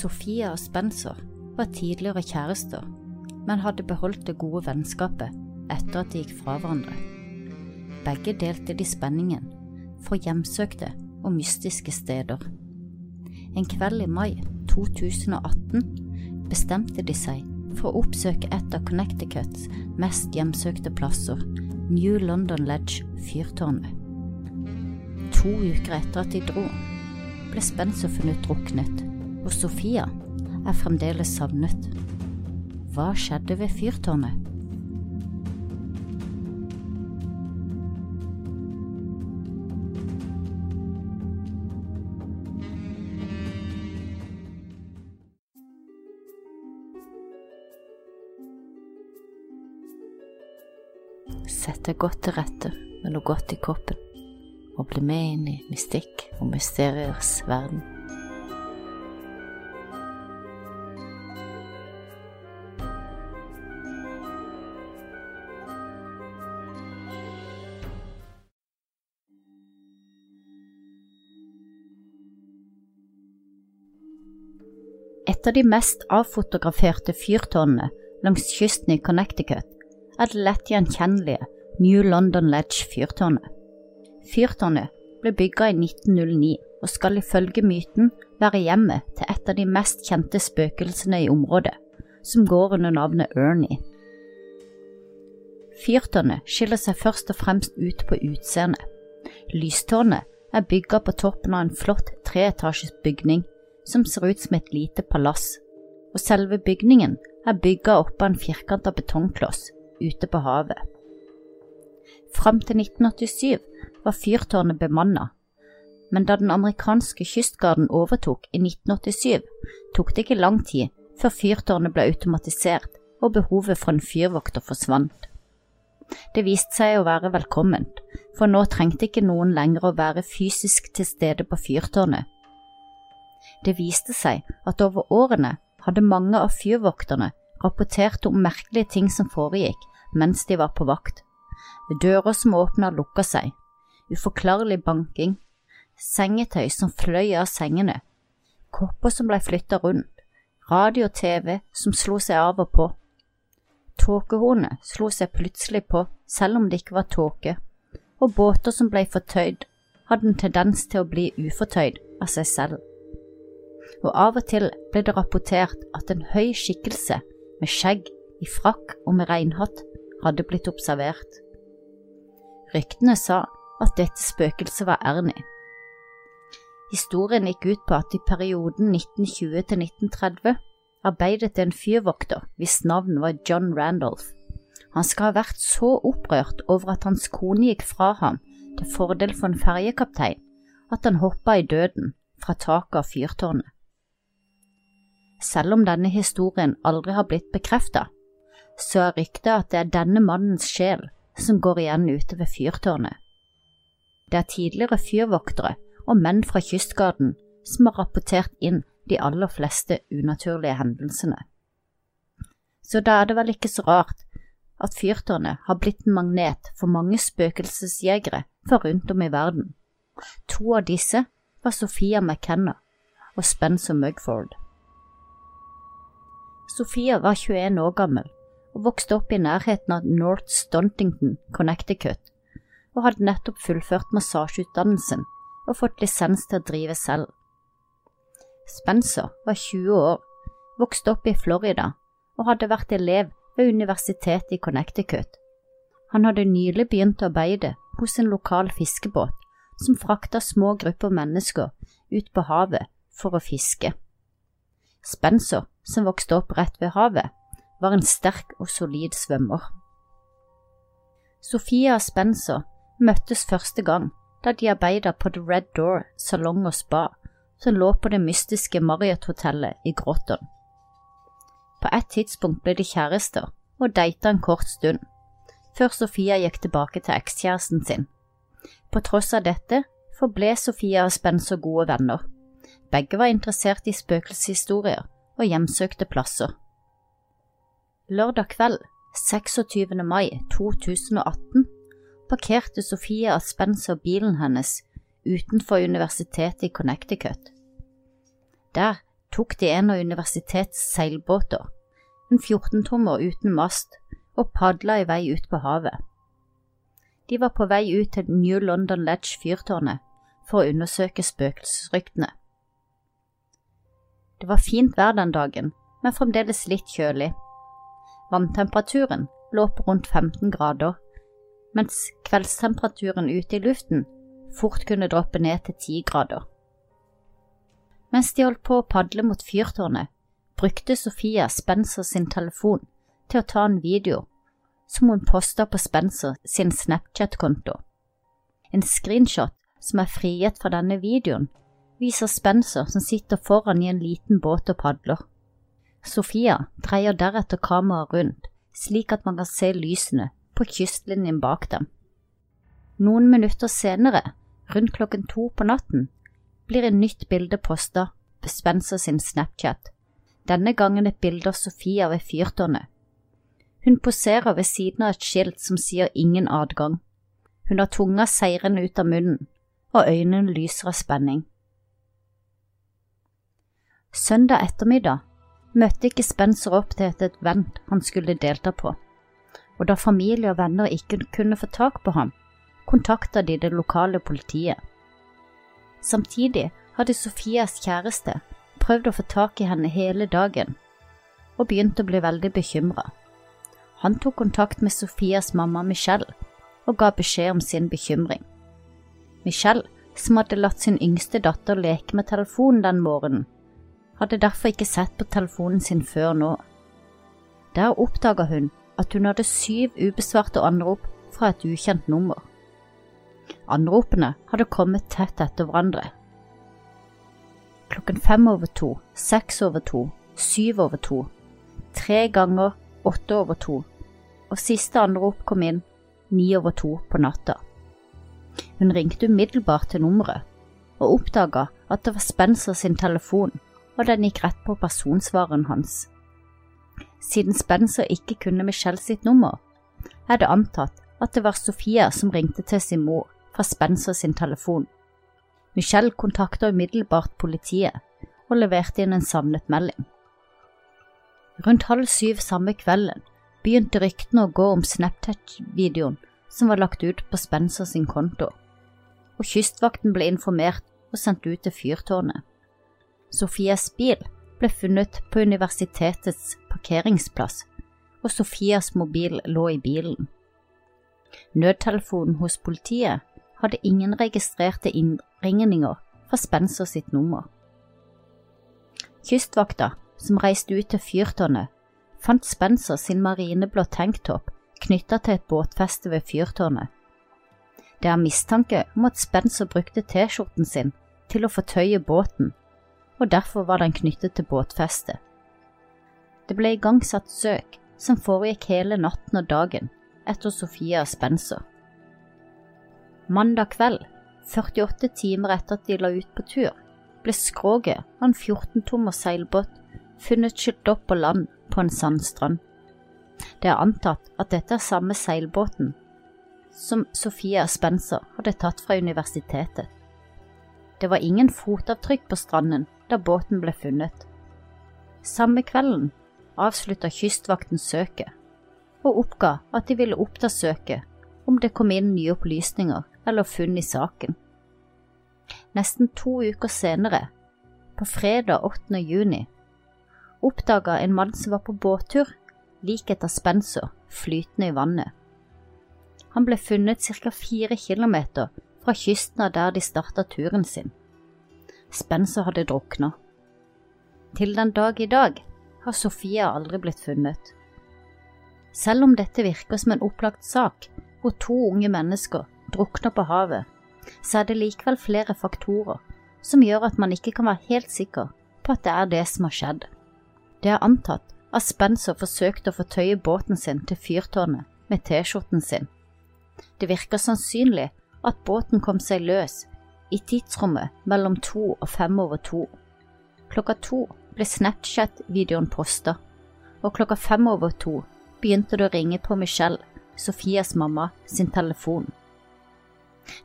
Sofia og Spencer var tidligere kjærester, men hadde beholdt det gode vennskapet etter at de gikk fra hverandre. Begge delte de spenningen for hjemsøkte og mystiske steder. En kveld i mai 2018 bestemte de seg for å oppsøke et av Connecticuts mest hjemsøkte plasser, New London Ledge, fyrtårnet. To uker etter at de dro, ble Spencer funnet druknet, og Sofia er fremdeles savnet. Hva skjedde ved fyrtårnet? Sett deg godt til rette med noe godt i koppen, og bli med inn i mystikk og mysteriers verden. Et av de mest avfotograferte fyrtårnene langs kysten i Connecticut er det lett gjenkjennelige New London Ledge fyrtårnet. Fyrtårnet ble bygga i 1909 og skal ifølge myten være hjemmet til et av de mest kjente spøkelsene i området, som går under navnet Ernie. Fyrtårnet skiller seg først og fremst ut på utseendet. Lystårnet er bygga på toppen av en flott treetasjes bygning som ser ut som et lite palass, og selve bygningen er bygga oppå en firkanta betongkloss ute på havet. Fram til 1987 var fyrtårnet bemanna, men da den amerikanske kystgarden overtok i 1987, tok det ikke lang tid før fyrtårnet ble automatisert og behovet for en fyrvokter forsvant. Det viste seg å være velkomment, for nå trengte ikke noen lenger å være fysisk til stede på fyrtårnet. Det viste seg at over årene hadde mange av fyrvokterne rapportert om merkelige ting som foregikk mens de var på vakt. Dører som åpna og lukka seg, uforklarlig banking, sengetøy som fløy av sengene, kopper som blei flytta rundt, radio og TV som slo seg av og på. Tåkehornet slo seg plutselig på selv om det ikke var tåke, og båter som blei fortøyd, hadde en tendens til å bli ufortøyd av seg selv. Og av og til ble det rapportert at en høy skikkelse med skjegg, i frakk og med reinhatt hadde blitt observert. Ryktene sa at dette spøkelset var Ernie. Historien gikk ut på at i perioden 1920 til 1930 arbeidet en fyrvokter hvis navn var John Randolph. Han skal ha vært så opprørt over at hans kone gikk fra ham til fordel for en ferjekaptein, at han hoppa i døden fra taket av fyrtårnet. Selv om denne historien aldri har blitt bekreftet, så er ryktet at det er denne mannens sjel som går igjen ute ved fyrtårnet. Det er tidligere fyrvoktere og menn fra kystgarden som har rapportert inn de aller fleste unaturlige hendelsene. Så da er det vel ikke så rart at fyrtårnet har blitt en magnet for mange spøkelsesjegere fra rundt om i verden. To av disse var Sofia McKenna og Spencer Mugford. Sophia var 21 år gammel og vokste opp i nærheten av North Stontington, Connecticut, og hadde nettopp fullført massasjeutdannelsen og fått lisens til å drive selv. Spencer var 20 år, vokste opp i Florida og hadde vært elev ved universitetet i Connecticut. Han hadde nylig begynt å arbeide hos en lokal fiskebåt som frakta små grupper mennesker ut på havet for å fiske. Spencer, som vokste opp rett ved havet, var en sterk og solid svømmer. Sofia og Spencer møttes første gang da de arbeidet på The Red Door salong og spa, som lå på det mystiske Marriott-hotellet i Groton. På et tidspunkt ble de kjærester og data en kort stund, før Sofia gikk tilbake til ekskjæresten sin. På tross av dette forble Sofia og Spencer gode venner. Begge var interessert i spøkelseshistorier og hjemsøkte plasser. Lørdag kveld, 26. mai 2018, parkerte Sofie og bilen hennes utenfor universitetet i Connecticut. Der tok de en av universitetets seilbåter, en 14-tommer uten mast, og padla i vei ut på havet. De var på vei ut til New London Ledge fyrtårnet for å undersøke spøkelsesryktene. Det var fint vær den dagen, men fremdeles litt kjølig. Vanntemperaturen lå på rundt 15 grader, mens kveldstemperaturen ute i luften fort kunne droppe ned til 10 grader. Mens de holdt på å padle mot fyrtårnet, brukte Sofia Spencer sin telefon til å ta en video som hun posta på Spencer sin Snapchat-konto. En screenshot som er frigitt fra denne videoen, viser Spencer som sitter foran i en liten båt og padler. Sofia dreier deretter kameraet rundt, slik at man kan se lysene på kystlinjen bak dem. Noen minutter senere, rundt klokken to på natten, blir et nytt bilde posta på Spencer sin Snapchat, denne gangen et bilde av Sofia ved fyrtårnet. Hun poserer ved siden av et skilt som sier ingen adgang. Hun har tunga seirende ut av munnen, og øynene lyser av spenning. Søndag ettermiddag møtte ikke Spencer opp til et event han skulle delta på, og da familie og venner ikke kunne få tak på ham, kontakta de det lokale politiet. Samtidig hadde Sofias kjæreste prøvd å få tak i henne hele dagen, og begynte å bli veldig bekymra. Han tok kontakt med Sofias mamma Michelle og ga beskjed om sin bekymring. Michelle, som hadde latt sin yngste datter leke med telefonen den morgenen, hadde derfor ikke sett på telefonen sin før nå. Der oppdaga hun at hun hadde syv ubesvarte anrop fra et ukjent nummer. Anropene hadde kommet tett etter hverandre. Klokken fem over to, seks over to, syv over to, tre ganger åtte over to, og siste anrop kom inn ni over to på natta. Hun ringte umiddelbart til nummeret, og oppdaga at det var Spencer sin telefon og den gikk rett på personsvareren hans. Siden Spencer ikke kunne Michelle sitt nummer, er det antatt at det var Sofia som ringte til sin mor fra Spencer sin telefon. Michelle kontakta umiddelbart politiet og leverte inn en savnet melding. Rundt halv syv samme kvelden begynte ryktene å gå om Snapchat-videoen som var lagt ut på Spencer sin konto, og Kystvakten ble informert og sendt ut til fyrtårnet. Sofias bil ble funnet på universitetets parkeringsplass, og Sofias mobil lå i bilen. Nødtelefonen hos politiet hadde ingen registrerte innringninger fra Spencer sitt nummer. Kystvakta, som reiste ut til fyrtårnet, fant Spencer sin marineblå tanktopp knytta til et båtfeste ved fyrtårnet. Det er mistanke om at Spencer brukte T-skjorten sin til å fortøye båten og derfor var den knyttet til båtfestet. Det ble igangsatt søk som foregikk hele natten og dagen etter Sofia Spencer. Mandag kveld, 48 timer etter at de la ut på tur, ble skroget av en 14-tommer seilbåt funnet skylt opp på land på en sandstrand. Det er antatt at dette er samme seilbåten som Sofia Spencer hadde tatt fra universitetet. Det var ingen fotavtrykk på stranden da båten ble funnet. Samme kvelden avslutta Kystvakten søket, og oppga at de ville oppta søket om det kom inn nye opplysninger eller funn i saken. Nesten to uker senere, på fredag 8. juni, oppdaga en mann som var på båttur, lik etter Spencer, flytende i vannet. Han ble funnet ca. fire kilometer fra kysten av der de starta turen sin. Spencer hadde drukna. Til den dag i dag har Sofia aldri blitt funnet. Selv om dette virker som en opplagt sak, hvor to unge mennesker drukner på havet, så er det likevel flere faktorer som gjør at man ikke kan være helt sikker på at det er det som har skjedd. Det er antatt at Spencer forsøkte å fortøye båten sin til fyrtårnet med T-skjorten sin. Det virker sannsynlig at båten kom seg løs i tidsrommet mellom to og fem over to. Klokka to ble Snapchat-videoen posta, og klokka fem over to begynte det å ringe på Michelle, Sofias mamma, sin telefon.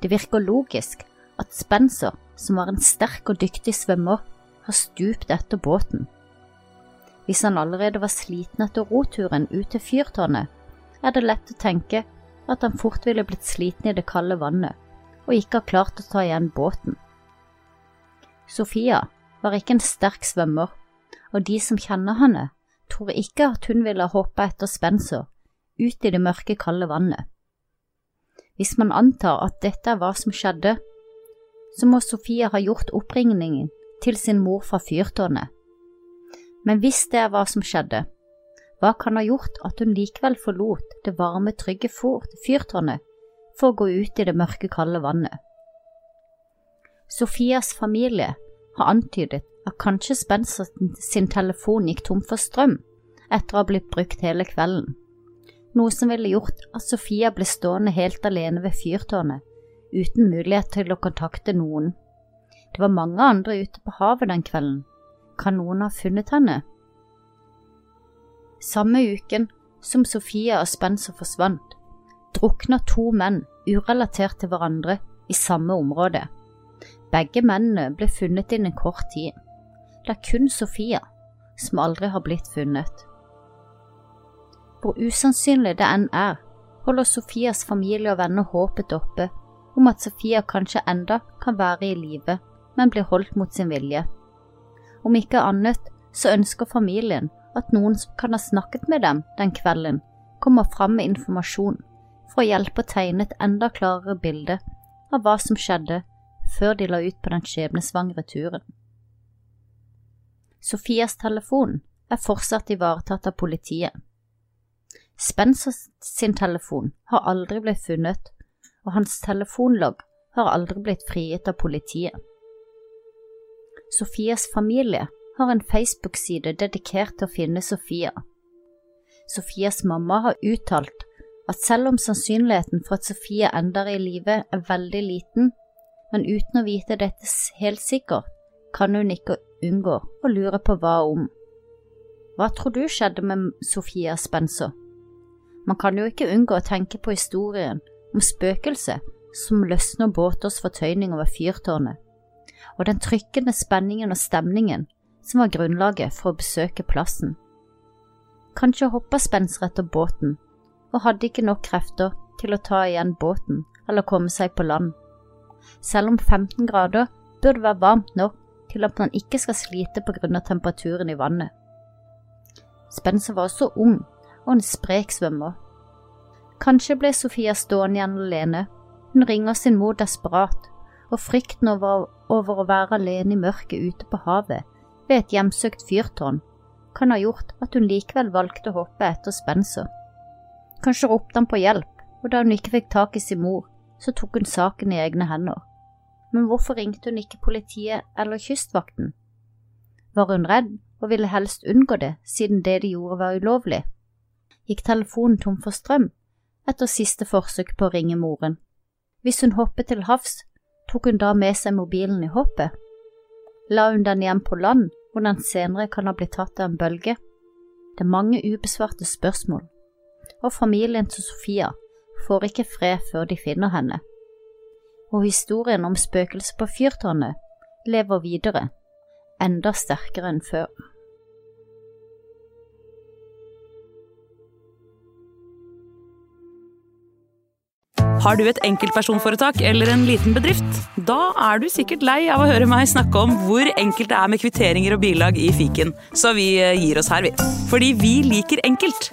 Det virker logisk at Spencer, som var en sterk og dyktig svømmer, har stupt etter båten. Hvis han allerede var sliten etter roturen ut til fyrtårnet, er det lett å tenke at han fort ville blitt sliten i det kalde vannet og ikke har klart å ta igjen båten. Sofia var ikke en sterk svømmer, og de som kjenner henne, tror ikke at hun ville hoppe etter Spencer ut i det mørke, kalde vannet. Hvis man antar at dette er hva som skjedde, så må Sofia ha gjort oppringningen til sin mor fra fyrtårnet. Men hvis det er hva som skjedde, hva kan ha gjort at hun likevel forlot det varme, trygge fyrtårnet for å gå ut i det mørke, kalde vannet? Sofias familie har antydet at kanskje Spencer sin telefon gikk tom for strøm etter å ha blitt brukt hele kvelden noe som ville gjort at Sofia ble stående helt alene ved fyrtårnet, uten mulighet til å kontakte noen. Det var mange andre ute på havet den kvelden. Kan noen ha funnet henne? Samme uken som Sofia og Spencer forsvant, drukna to menn urelatert til hverandre i samme område. Begge mennene ble funnet innen kort tid. Det er kun Sofia som aldri har blitt funnet. Hvor usannsynlig det enn er, holder Sofias familie og venner håpet oppe om at Sofia kanskje enda kan være i live, men blir holdt mot sin vilje. Om ikke annet så ønsker familien at noen som kan ha snakket med dem den kvelden, kommer fram med informasjon for å hjelpe å tegne et enda klarere bilde av hva som skjedde før de la ut på den skjebnesvangre turen. Sofias telefon er fortsatt ivaretatt av politiet. Spencer sin telefon har aldri blitt funnet, og hans telefonlogg har aldri blitt frigitt av politiet. Sofias familie har en Facebook-side dedikert til å finne Sofia. Sofias mamma har uttalt at selv om sannsynligheten for at Sofie ender i live er veldig liten, men uten å vite dette helt sikkert, kan hun ikke unngå å lure på hva om. Hva tror du skjedde med Sofia Spencer? Man kan jo ikke unngå å tenke på historien om spøkelset som løsner båters fortøyning over fyrtårnet, og den trykkende spenningen og stemningen som var grunnlaget for å besøke plassen. Kanskje hoppa Spencer etter båten, og hadde ikke nok krefter til å ta igjen båten eller komme seg på land. Selv om 15 grader burde være varmt nok til at man ikke skal slite av temperaturen i vannet. Spencer var også ung og en sprek svømmer. Kanskje ble Sofia stående igjen alene. Hun ringer sin mor desperat, og frykten over, over å være alene i mørket ute på havet ved et hjemsøkt fyrtårn kan ha gjort at hun likevel valgte å hoppe etter Spencer. Kanskje ropte han på hjelp, og da hun ikke fikk tak i sin mor, så tok hun saken i egne hender. Men hvorfor ringte hun ikke politiet eller Kystvakten? Var hun redd og ville helst unngå det, siden det de gjorde var ulovlig? gikk telefonen tom for strøm etter siste forsøk på å ringe moren. Hvis hun hoppet til havs, tok hun da med seg mobilen i hoppet? La hun den igjen på land, hvor den senere kan ha blitt tatt av en bølge? Det er mange ubesvarte spørsmål, og familien til Sofia får ikke fred før de finner henne. Og historien om spøkelset på fyrtårnet lever videre, enda sterkere enn før. Har du et enkeltpersonforetak eller en liten bedrift? Da er du sikkert lei av å høre meg snakke om hvor enkelt det er med kvitteringer og bilag i fiken, så vi eh, gir oss her, vi. Fordi vi liker enkelt.